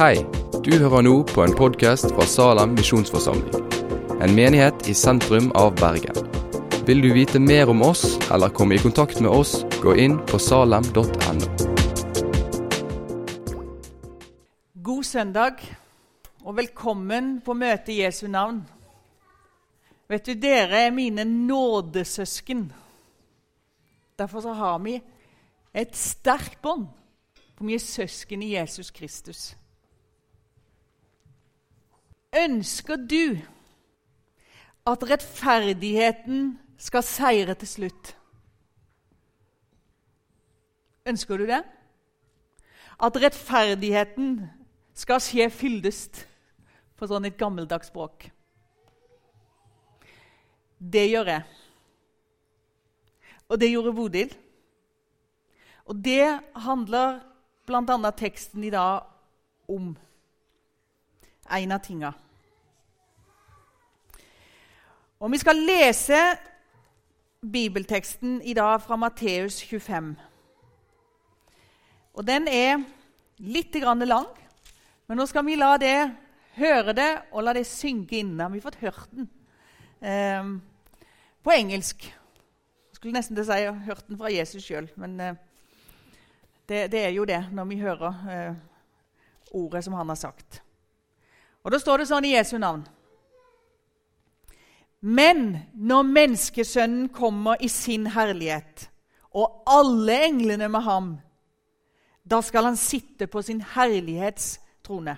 Hei, du hører nå på en podkast fra Salem misjonsforsamling. En menighet i sentrum av Bergen. Vil du vite mer om oss eller komme i kontakt med oss, gå inn på salem.no. God søndag og velkommen på møte i Jesu navn. Vet du, Dere er mine nådesøsken. Derfor så har vi et sterkt bånd, for vi søsken i Jesus Kristus. Ønsker du at rettferdigheten skal seire til slutt? Ønsker du det? At rettferdigheten skal skje fyldest, på sånn et gammeldags språk. Det gjør jeg. Og det gjorde Bodil. Og det handler bl.a. teksten i dag om. En av tinga. Og Vi skal lese bibelteksten i dag fra Matteus 25. Og Den er litt lang, men nå skal vi la det høre det og la det synke inn. Vi har fått hørt den eh, på engelsk. Jeg skulle nesten til å si hørt den fra Jesus sjøl, men eh, det, det, er jo det når vi hører eh, ordet som han har sagt. Og Da står det sånn i Jesu navn. Men når menneskesønnen kommer i sin herlighet, og alle englene med ham, da skal han sitte på sin herlighetstrone.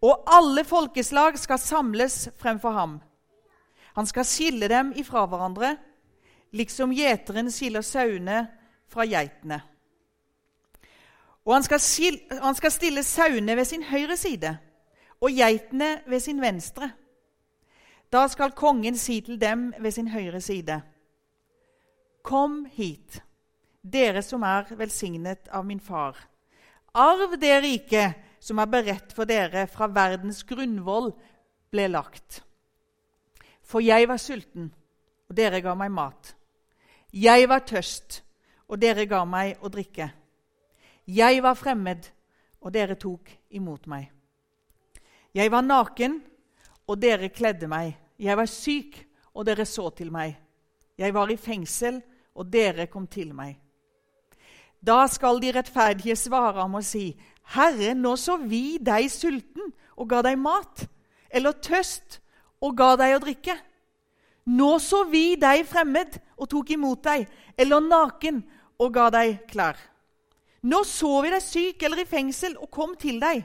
Og alle folkeslag skal samles fremfor ham. Han skal skille dem ifra hverandre, liksom gjeteren skiller sauene fra geitene. Og han skal, han skal stille sauene ved sin høyre side og geitene ved sin venstre. Da skal kongen si til dem ved sin høyre side.: Kom hit, dere som er velsignet av min far. Arv det riket som er beredt for dere fra verdens grunnvoll ble lagt. For jeg var sulten, og dere ga meg mat. Jeg var tørst, og dere ga meg å drikke. Jeg var fremmed, og dere tok imot meg. Jeg var naken, og dere kledde meg. Jeg var syk, og dere så til meg. Jeg var i fengsel, og dere kom til meg. Da skal de rettferdige svare ham og si, Herre, nå så vi deg sulten og ga deg mat, eller tøst og ga deg å drikke. Nå så vi deg fremmed og tok imot deg, eller naken og ga deg klær. Nå så vi deg syk eller i fengsel og kom til deg.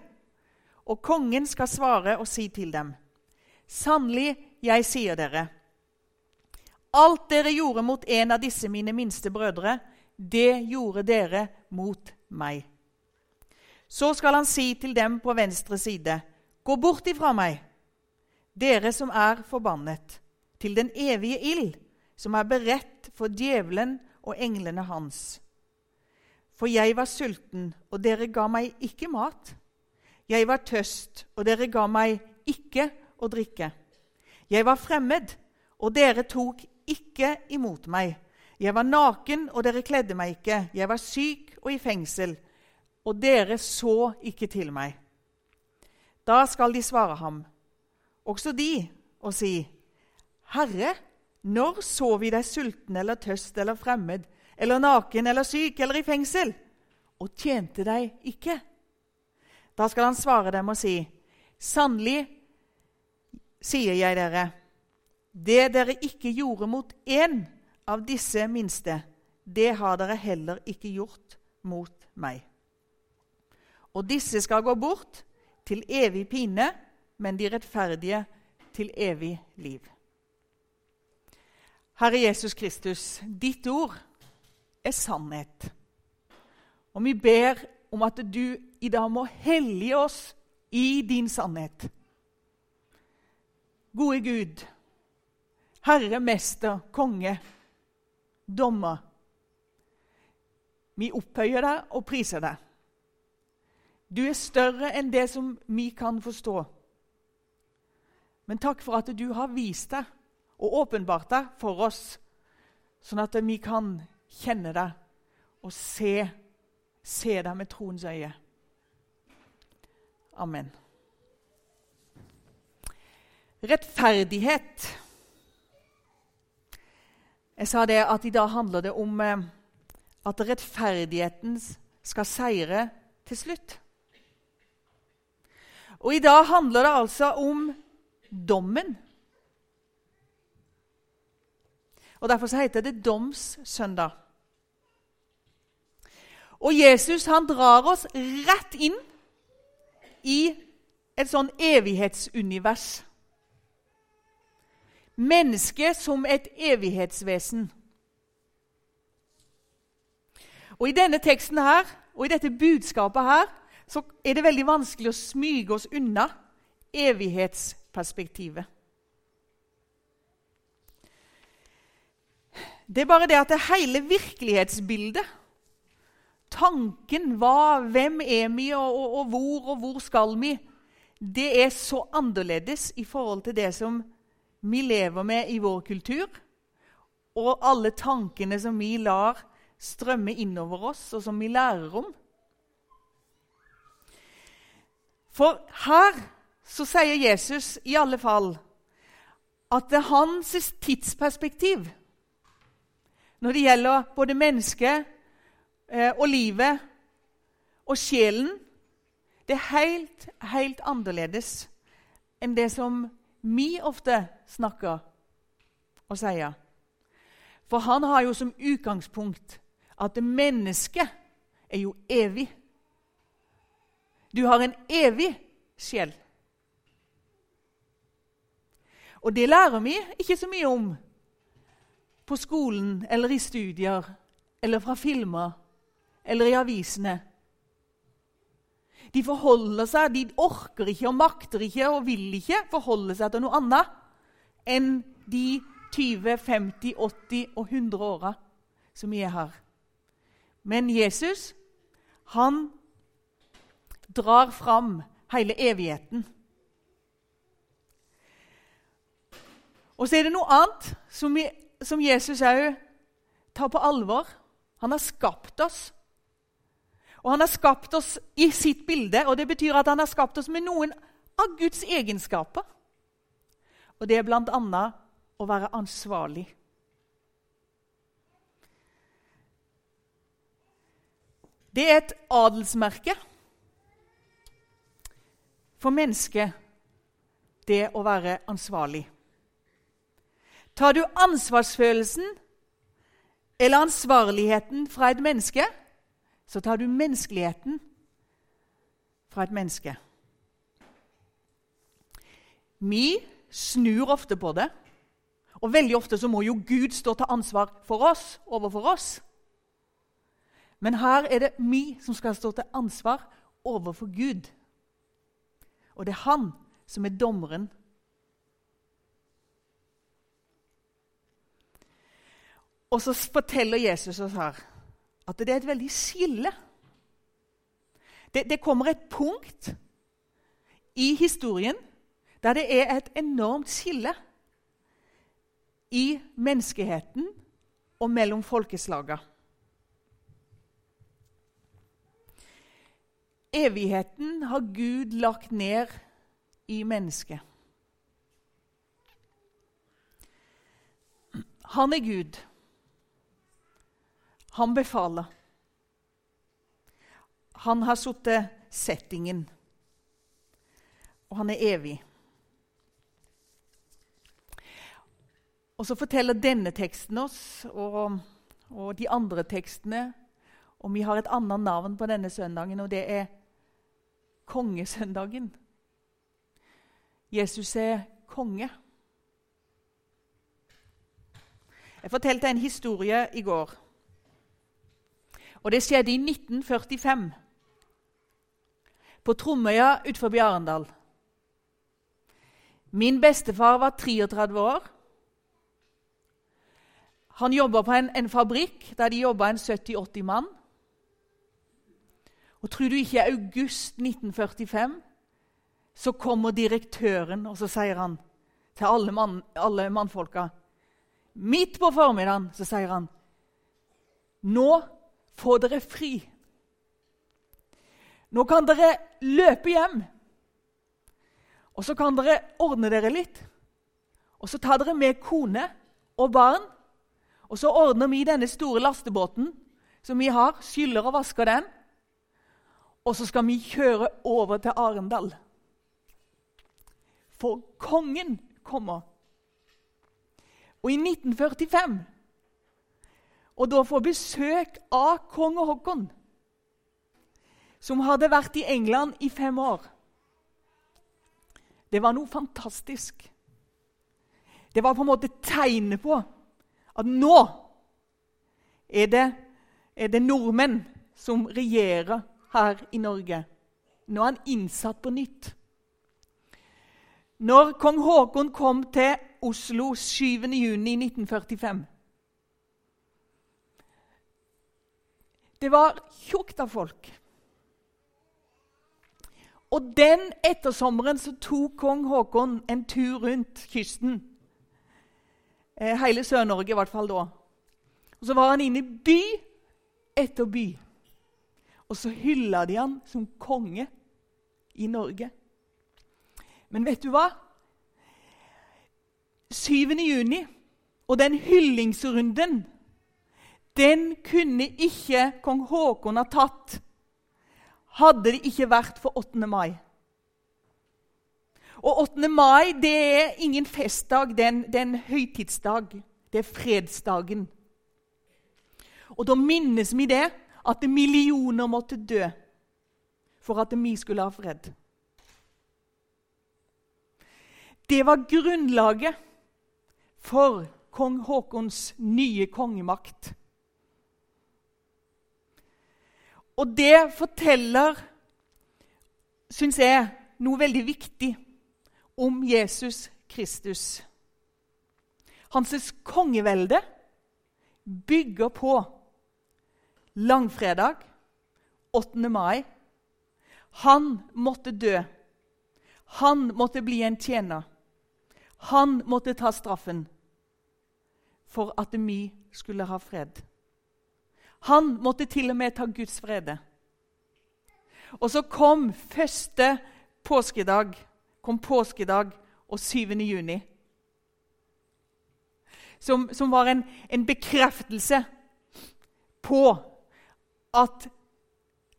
Og kongen skal svare og si til dem.: Sannelig, jeg sier dere, alt dere gjorde mot en av disse mine minste brødre, det gjorde dere mot meg. Så skal han si til dem på venstre side.: Gå bort ifra meg, dere som er forbannet, til den evige ild, som er beredt for djevelen og englene hans. For jeg var sulten, og dere ga meg ikke mat. Jeg var tøst, og dere ga meg ikke å drikke. Jeg var fremmed, og dere tok ikke imot meg. Jeg var naken, og dere kledde meg ikke. Jeg var syk og i fengsel, og dere så ikke til meg. Da skal de svare ham, også de, og si, Herre, når så vi deg sulten eller tøst eller fremmed eller naken eller syk eller i fengsel, og tjente deg ikke? Da skal han svare dem og si, Sannelig sier jeg dere, det dere ikke gjorde mot én av disse minste, det har dere heller ikke gjort mot meg. Og disse skal gå bort til evig pine, men de rettferdige til evig liv. Herre Jesus Kristus, ditt ord er sannhet. Og vi ber om at du i dag må hellige oss i din sannhet. Gode Gud, Herre, Mester, Konge, Dommer. Vi opphøyer deg og priser deg. Du er større enn det som vi kan forstå. Men takk for at du har vist deg og åpenbart deg for oss, sånn at vi kan kjenne deg og se, se deg med troens øye. Amen. Rettferdighet. Jeg sa det at i dag handler det om eh, at rettferdigheten skal seire til slutt. Og i dag handler det altså om dommen. Og Derfor så heter det domssøndag. Og Jesus han drar oss rett inn i et sånn evighetsunivers. Mennesket som et evighetsvesen. Og I denne teksten her, og i dette budskapet her så er det veldig vanskelig å smyge oss unna evighetsperspektivet. Det er bare det at det hele virkelighetsbildet, tanken hva, hvem er vi, og, og, og hvor og hvor skal vi, det er så annerledes i forhold til det som vi lever med i vår kultur, og alle tankene som vi lar strømme innover oss, og som vi lærer om. For her så sier Jesus i alle fall at det er hans tidsperspektiv når det gjelder både mennesket eh, og livet og sjelen, det er helt, helt annerledes enn det som vi ofte snakker og sier. For han har jo som utgangspunkt at mennesket er jo evig. Du har en evig sjel. Og det lærer vi ikke så mye om på skolen eller i studier eller fra filmer eller i avisene. De forholder seg, de orker ikke og makter ikke og vil ikke forholde seg til noe annet enn de 20, 50, 80 og 100 åra som vi er her. Men Jesus, han drar fram hele evigheten. Og så er det noe annet som, vi, som Jesus òg tar på alvor. Han har skapt oss. Og han har skapt oss i sitt bilde, og det betyr at han har skapt oss med noen av Guds egenskaper. Og det er bl.a. å være ansvarlig. Det er et adelsmerke for mennesket det å være ansvarlig. Tar du ansvarsfølelsen eller ansvarligheten fra et menneske, så tar du menneskeligheten fra et menneske. Vi snur ofte på det, og veldig ofte så må jo Gud stå til ansvar for oss, overfor oss. Men her er det vi som skal stå til ansvar overfor Gud. Og det er han som er dommeren. Og så forteller Jesus oss her at det er et veldig skille. Det, det kommer et punkt i historien der det er et enormt skille i menneskeheten og mellom folkeslagene. Evigheten har Gud lagt ned i mennesket. Han er Gud. Han befaler. Han har satt settingen, og han er evig. Og Så forteller denne teksten oss, og, og de andre tekstene, om vi har et annet navn på denne søndagen, og det er kongesøndagen. Jesus er konge. Jeg fortalte en historie i går. Og Det skjedde i 1945, på Tromøya utenfor Arendal. Min bestefar var 33 år. Han jobba på en, en, fabrikk der de jobba en 70-80 mann. Og tror du ikke august 1945 så kommer direktøren, og så sier han til alle, mann, alle mannfolka Midt på formiddagen så sier han Nå får dere fri. Nå kan dere løpe hjem Og så kan dere ordne dere litt. Og så tar dere med kone og barn. Og så ordner vi denne store lastebåten som vi har, skyller og vasker den. Og så skal vi kjøre over til Arendal. For kongen kommer. Og i 1945 Og da få besøk av kong Haakon, som hadde vært i England i fem år. Det var noe fantastisk. Det var på en måte tegnet på at nå er det, er det nordmenn som regjerer her i Norge. Nå er han innsatt på nytt. Når kong Haakon kom til Oslo 7.6.1945 Det var tjukt av folk. Og den ettersommeren så tok kong Haakon en tur rundt kysten. Eh, hele Sør-Norge, i hvert fall da. Og Så var han inne i by etter by. Og så hylla de han som konge i Norge. Men vet du hva? 7. juni og den hyllingsrunden den kunne ikke kong Haakon ha tatt hadde det ikke vært for 8. mai. Og 8. mai det er ingen festdag, det er en, høytidsdag. Det er fredsdagen. Og da minnes vi det, at millioner måtte dø for at vi skulle ha fred. Det var grunnlaget for kong Haakons nye kongemakt. Og det forteller, syns jeg, noe veldig viktig om Jesus Kristus. Hans kongevelde bygger på langfredag, 8. mai. Han måtte dø. Han måtte bli en tjener. Han måtte ta straffen for at vi skulle ha fred. Han måtte til og med ta Guds frede. Og så kom første påskedag, kom påskedag og 7. juni. Som, som var en, en bekreftelse på at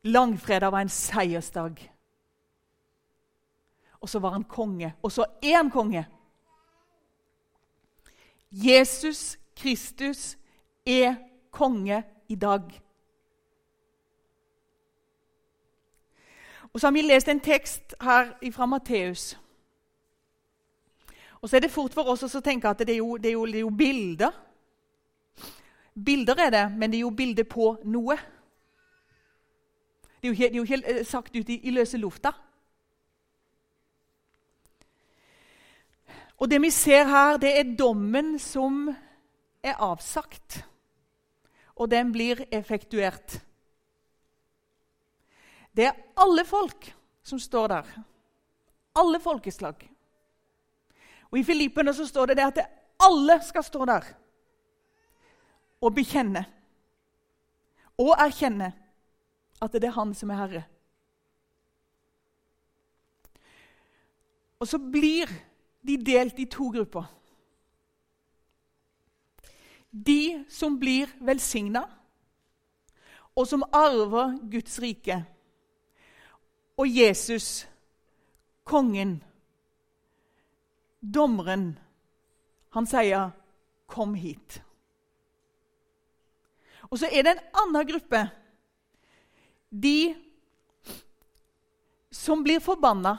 langfredag var en seiersdag. Og så var han konge. Og så er han konge. Jesus Kristus er konge i dag. Og så har vi lest en tekst her fra Matteus. Og så er det fort for oss å tenke at det er, jo, det, er jo, det er, jo, bilder. Bilder er det, men det er jo bilder på noe. Det er jo helt, ikke sagt ut i, i løse lufta. Og det vi ser her, det er dommen som er avsagt og den blir effektuert. Det er alle folk som står der. Alle folkeslag. Og I Filippene så står det, det at alle skal stå der og bekjenne og erkjenne at det er Han som er Herre. Og så blir de delt i to grupper. De som blir velsigna, og som arver Guds rike. Og Jesus, kongen, dommeren, han sier, 'Kom hit'. Og så er det en annen gruppe. De som blir forbanna,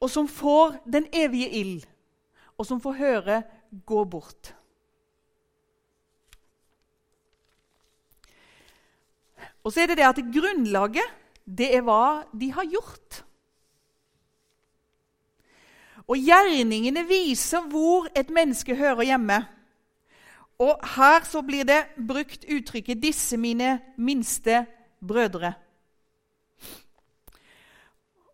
og som får den evige ild, og som får høre gå bort. Og så er det det at grunnlaget, det er hva de har gjort. Og gjerningene viser hvor et menneske hører hjemme. Og her så blir det brukt uttrykket 'disse mine minste brødre'.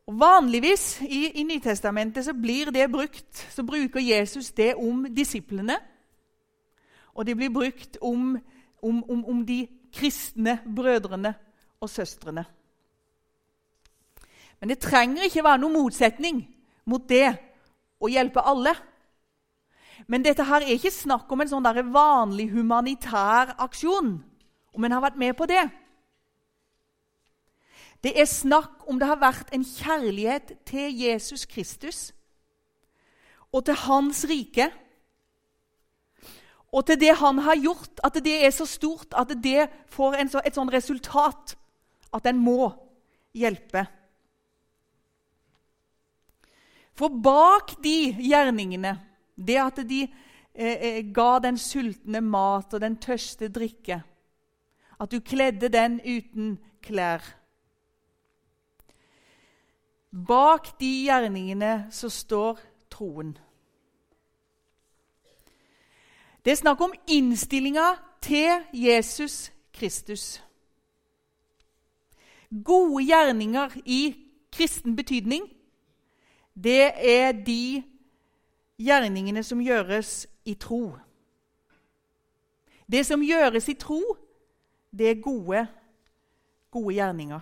Og Vanligvis i, i Nytestamentet så blir det brukt, så bruker Jesus det om disiplene. Og det blir brukt om, om, om, om de kristne brødrene og søstrene. Men det trenger ikke være noen motsetning mot det å hjelpe alle. Men dette her er ikke snakk om en sånn vanlig humanitær aksjon, om en har vært med på det. Det er snakk om det har vært en kjærlighet til Jesus Kristus og til Hans rike. Og til det han har gjort, at det er så stort at det får så, et sånn resultat at en må hjelpe. For bak de gjerningene, det at de eh, eh, ga den sultne mat og den tørste drikke, at du kledde den uten klær Bak de gjerningene så står troen. Det er snakk om innstillinga til Jesus Kristus. Gode gjerninger i kristen betydning, det er de gjerningene som gjøres i tro. Det som gjøres i tro, det er gode, gode gjerninger.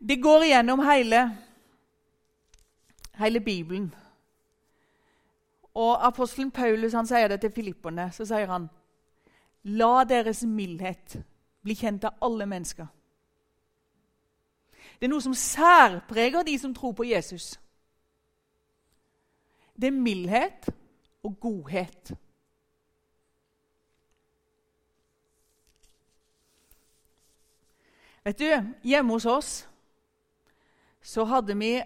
Det går igjennom hele, hele Bibelen. Og Apostelen Paulus han sier det til filipperne. Så sier han La deres mildhet bli kjent av alle mennesker. Det er noe som særpreger de som tror på Jesus. Det er mildhet og godhet. Vet du, Hjemme hos oss så hadde vi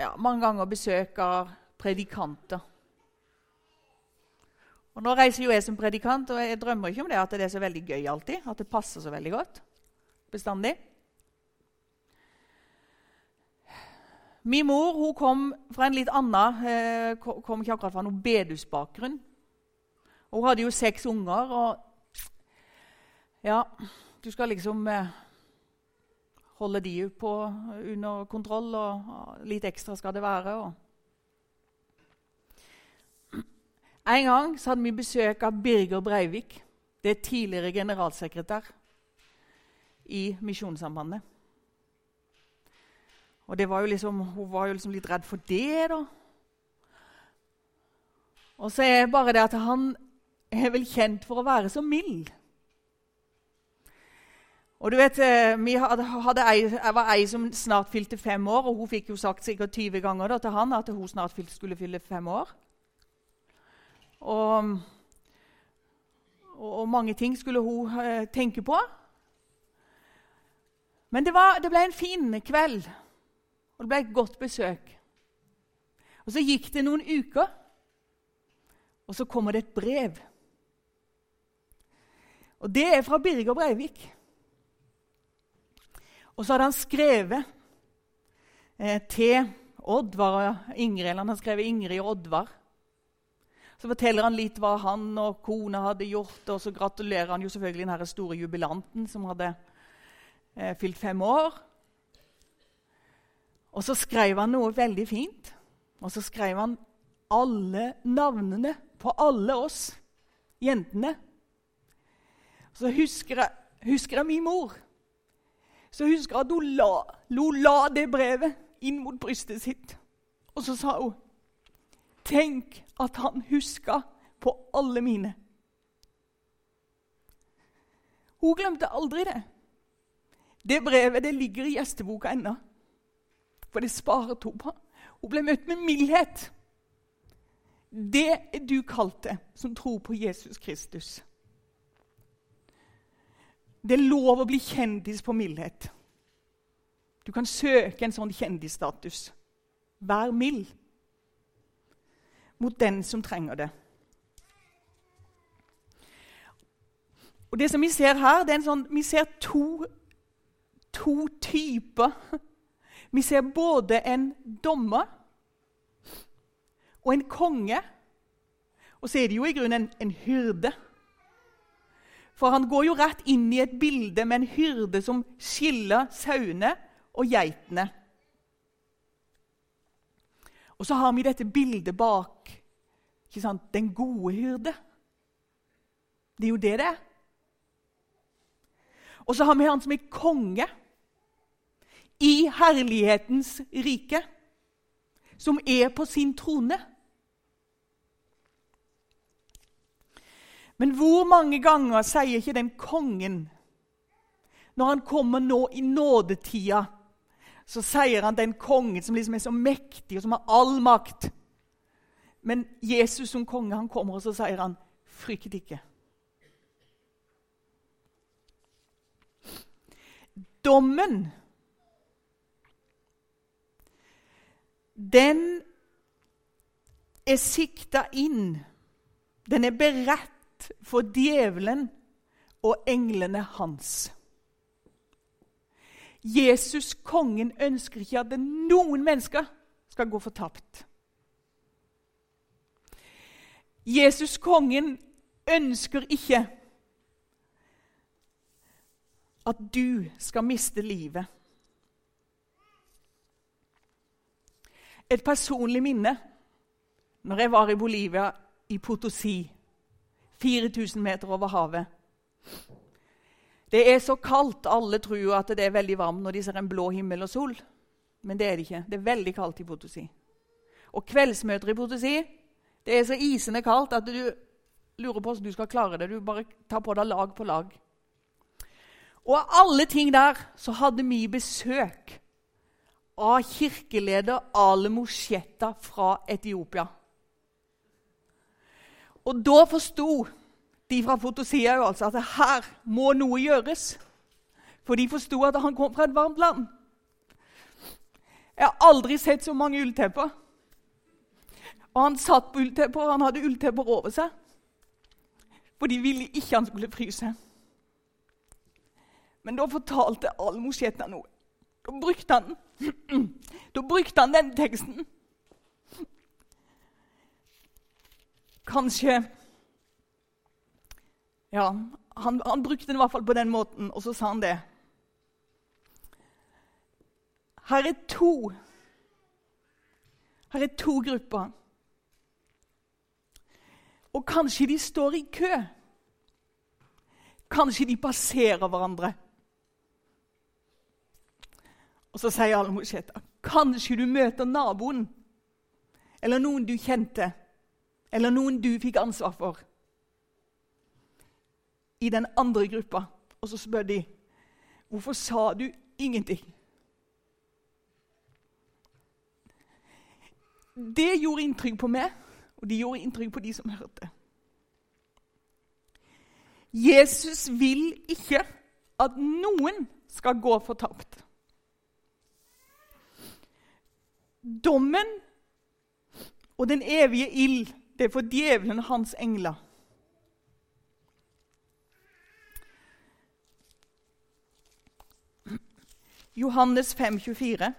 ja, mange ganger besøk av predikanter. Og Nå reiser jo jeg som predikant, og jeg drømmer ikke om det at det er så veldig gøy alltid. At det passer så veldig godt. Bestandig. Min mor hun kom fra en litt annen eh, Kom ikke akkurat fra noen bedusbakgrunn. Hun hadde jo seks unger, og ja Du skal liksom eh, holde de på under kontroll, og litt ekstra skal det være. og En gang hadde vi besøk av Birger Breivik. Det er tidligere generalsekretær i Misjonssambandet. Og var liksom, Hun var jo liksom litt redd for det, da. Og så er bare det at han er vel kjent for å være så mild. Og du vet, eh, vi hadde, hadde ei, Jeg var ei som snart fylte fem år, og hun fikk jo sagt sikkert 20 ganger da, til han at hun snart skulle fylle fem år. Og, og, mange ting skulle hun eh, tenke på. Men det, var, det, ble en fin kveld, og det ble et godt besøk. Og Så gikk det noen uker, og så kommer det et brev. Og Det er fra Birger Breivik. Og så hadde han skrevet eh, til Oddvar Ingrid. Han hadde skrevet Ingrid og Oddvar. Så forteller han litt hva han og kona hadde gjort, og så gratulerer han jo selvfølgelig den store jubilanten som hadde eh, fylt fem år. Og så skrev han noe veldig fint. Og så skrev han alle navnene på alle oss jentene. Så husker jeg, husker jeg min mor. Så husker jeg at hun la, hun la det brevet inn mot brystet sitt. Og så sa hun Tenk at han huska på alle mine. Hun glemte aldri det. Det brevet det ligger i gjesteboka ennå. For det sparet hun på. Hun ble møtt med mildhet. Det er du kalt det, som tror på Jesus Kristus. Det er lov å bli kjendis på mildhet. Du kan søke en sånn kjendisstatus. Vær mild mot den som trenger det. Og det som Vi ser her, det er en sånn, vi ser to, to typer. Vi ser både en dommer og en konge. Og så er det jo i grunnen en, en hyrde. For han går jo rett inn i et bilde med en hyrde som skiller sauene og geitene. Og så har vi dette bildet bak ikke sant? den gode hyrde. Det er jo det det er. Og så har vi han som er konge i herlighetens rike, som er på sin trone. Men hvor mange ganger sier ikke den kongen Når han kommer nå i nådetida, så sier han den kongen som liksom er så mektig og som har all makt. Men Jesus som konge han kommer og så sier han, 'Frykt ikke'. Dommen den er sikta inn. Den er beredt for djevelen og englene hans. Jesus, kongen, ønsker ikke at noen mennesker skal gå fortapt. Jesus, kongen, ønsker ikke at du skal miste livet. Et personlig minne når jeg var i Bolivia, i Potosi, 4000 meter over havet. Det er så kaldt. Alle tror at det er veldig varmt når de ser en blå himmel og sol. Men det er det ikke. Det er veldig kaldt i Potosi. Og kveldsmøter i Potosi det er så isende kaldt at du lurer på hvordan du skal klare det. Du bare tar på deg lag på lag. Og av alle ting der så hadde vi besøk av kirkeleder Ale Mosheta fra Etiopia. Og da forsto de fra Fotosia jo altså at her må noe gjøres. For de forsto at han kom fra et varmt land. Jeg har aldri sett så mange ulltepper. Og han satt på ulltepper, og han hadde ulltepper over seg. For de ville ikke han skulle fryse. Men da fortalte Al-Mosjetna noe. Da brukte han Da brukte han den teksten. Kanskje Ja, han, han brukte den i hvert fall på den måten, og så sa han det. Her er to Her er to grupper. Og kanskje de står i kø. Kanskje de passerer hverandre. Og så sier Al-Mosheta kanskje du møter naboen eller noen du kjente, eller noen du fikk ansvar for, i den andre gruppa. Og så spør de hvorfor sa du ingenting? Det gjorde inntrykk på meg, og det gjorde inntrykk på de som hørte. Jesus vil ikke at noen skal gå fortapt. Dommen og den evige ild, det er for djevelen og hans engler. Johannes 5, 24.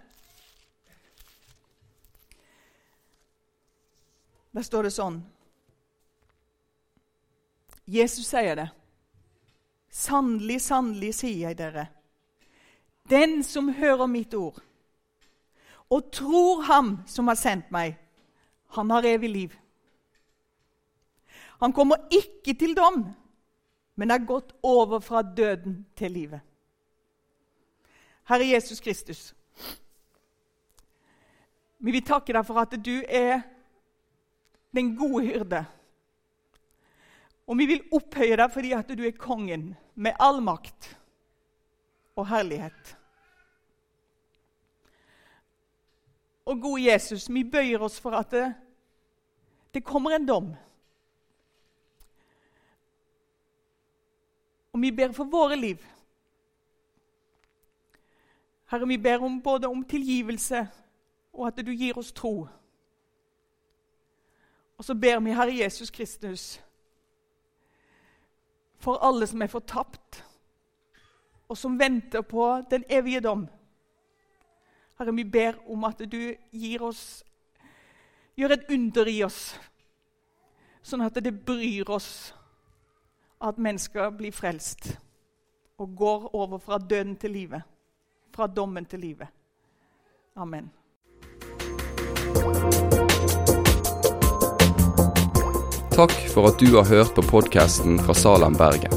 Der står det sånn Jesus sier det. Sannelig, sannelig, sier jeg dere, den som hører mitt ord og tror Ham som har sendt meg, han har evig liv. Han kommer ikke til dom, men er gått over fra døden til livet. Herre Jesus Kristus, vi vil takke deg for at du er den gode hyrde. Og vi vil opphøye deg fordi at du er kongen med all makt og herlighet. Og gode Jesus, vi bøyer oss for at det, det kommer en dom. Og vi ber for våre liv. Herre, vi ber om både om tilgivelse og at du gir oss tro. Og så ber vi, Herre Jesus Kristus, for alle som er fortapt, og som venter på den evige dom. Herre, vi ber om at du gir oss Gjør et under i oss, sånn at det bryr oss at mennesker blir frelst og går over fra døden til livet. Fra dommen til livet. Amen. Takk for at du har hørt på podkasten fra Salem, Bergen.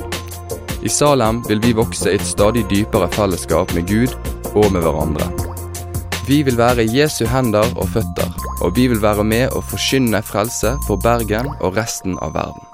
I Salem vil vi vokse i et stadig dypere fellesskap med Gud og med hverandre. Vi vil være Jesu hender og føtter, og vi vil være med og forkynne frelse for Bergen og resten av verden.